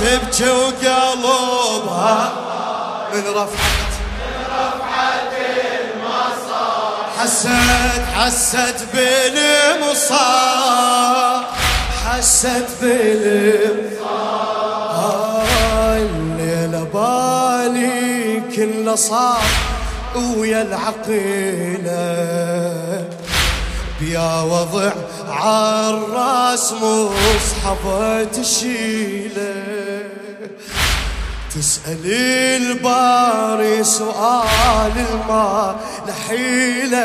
تبكي وقلبها من رفعت. حست حست بالمصاب حست بالمصاب الليلة بالي كله صار ويا العقيلة. بيا وضع عالراس مصحف تشيله. تسأل الباري سؤال الما لحيله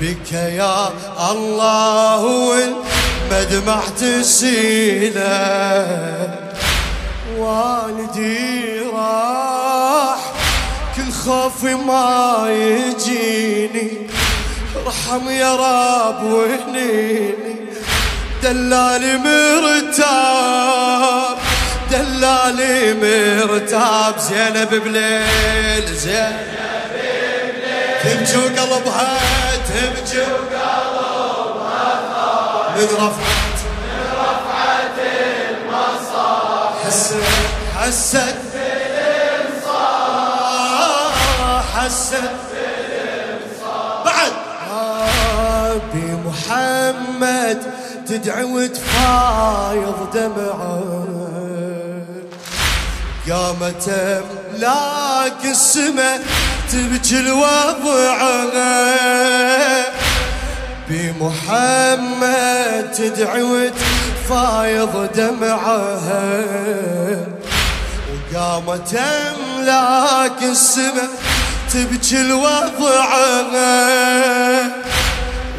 بك يا الله والمدمع تسيلة. والدي راح كل خوفي ما يجيني. ارحم يا رب وهنيني. دلالي مرتاب دلالي مرتاب زينب بليل زينب تبكي وقلبها تبكي وقلبها من رفعت من رفعت المصاح. حست حست حست بعد. بمحمد تدعي وتفايض دمعه. قامت املاك السما تبكي الوضعها بمحمد تدعي وتفايض دمعها. وقامت املاك السما تبكي الوضعها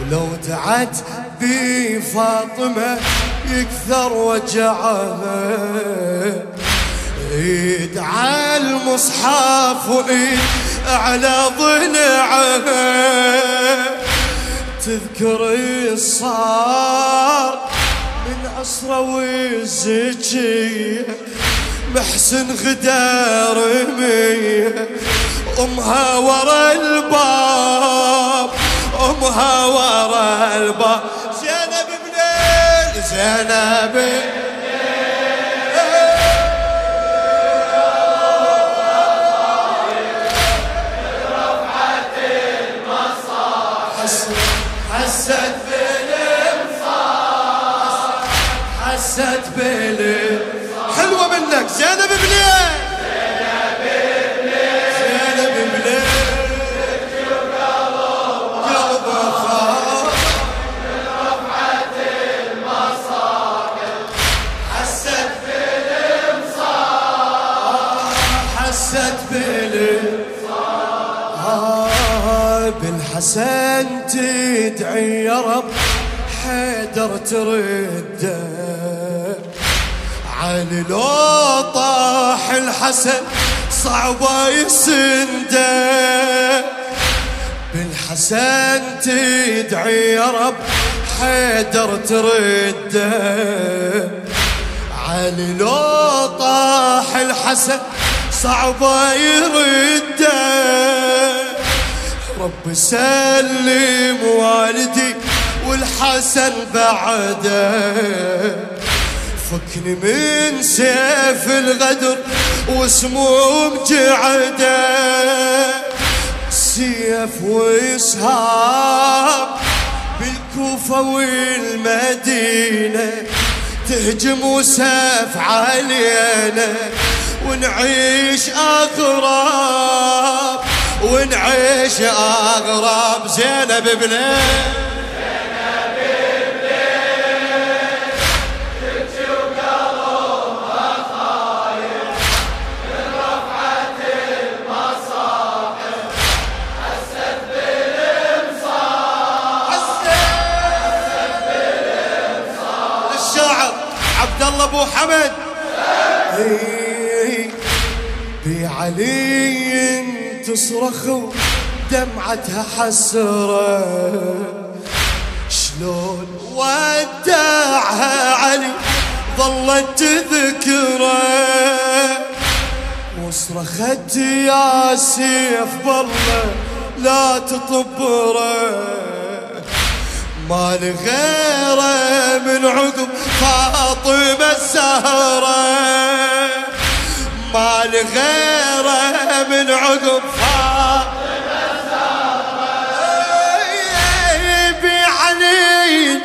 ولو دعت بفاطمة يكثر وجعها. ايد على المصحف وإيد على ضلعها تذكر الصار من عصره والزكية محسن غدار مية أمها ورا الباب أمها ورا الباب. زينب بليل زينب حست بال حلوة منك. زينب بالمصاب بالحسن تدعي يا رب. حيدر ترده. علي لو طاح الحسن صعبة يسنده بالحسن تدعي يا رب حيدر ترده علي لو طاح الحسن صعبة يرده رب سلم والدي والحسن بعده. فكني من سيف الغدر وسموم جعده. سيف وإسهام بالكوفة والمدينة تهجم وسيف علينا ونعيش أغراب ونعيش أغراب زينب بليل أبو حمد. إي، بعلي تصرخ دمعتها حسرة. شلون ودعها علي ظلت تذكره وصرخت يا سيف بالله لا تطبره. ما غيره من عقب فاطمة الزهرة ما لغيره من عقب فاطمة الزهرة بعلي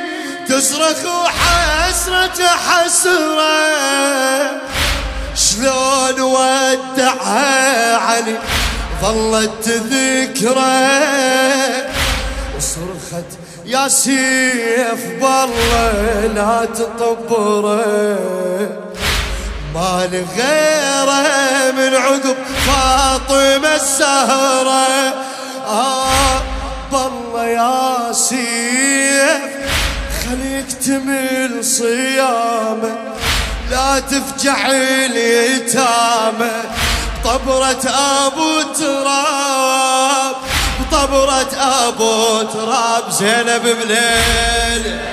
تصرخ وحسرة حسرة. شلون ودعها علي ظلت وصرخت يا سيف بالله لا تطبره. ما غيره من عقب فاطمة السهرة. آه بالله يا سيف خليك تمل صيامه لا تفجع اليتامى طبرة أبو تراب طبرة أبو تراب. زينب بليل.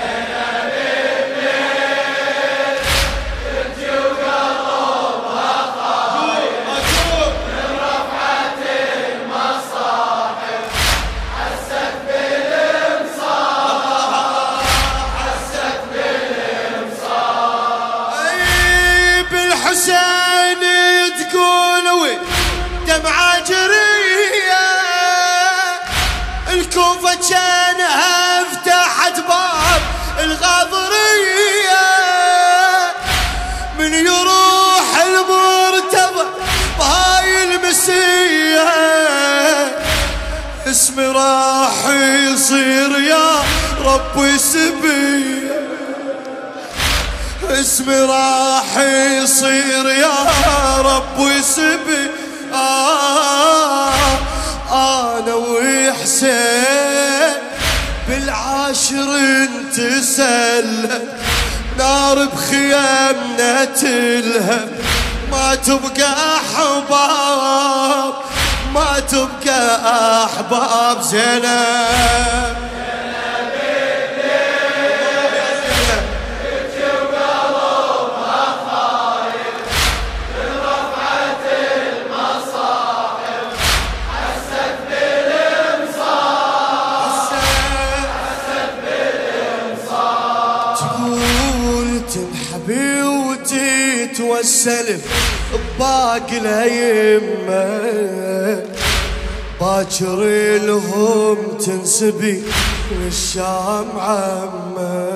كانها فتحت باب الغاضرية من يروح المرتضى بهاي المسية اسمي راح يصير يا رب سبي اسمي راح يصير يا رب سبي آه أنا وحسين بالعاشر نتسلم نار بخيامنا تلهم ما تبقى أحباب ما تبقى أحباب زينب. والسلف باقي الأيمة باكر لهم تنسبي للشام عمة.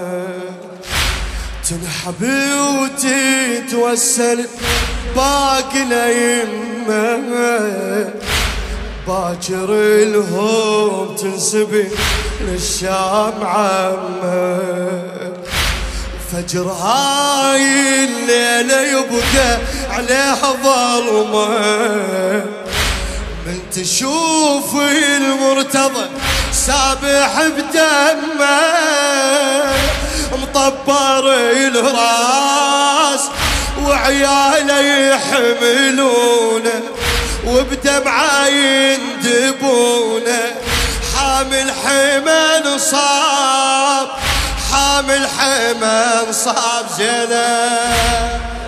تنحبي وتتوسل باقي الأيمة باكر لهم تنسبي للشام عمة. فجر هاي الليلة يبقى عليها ظلمة من تشوف المرتضى سابح بدمه مطبر الراس وعياله يحملونه وبدمعه يندبونه حامل حمل صار. حامل حمل صاب زينب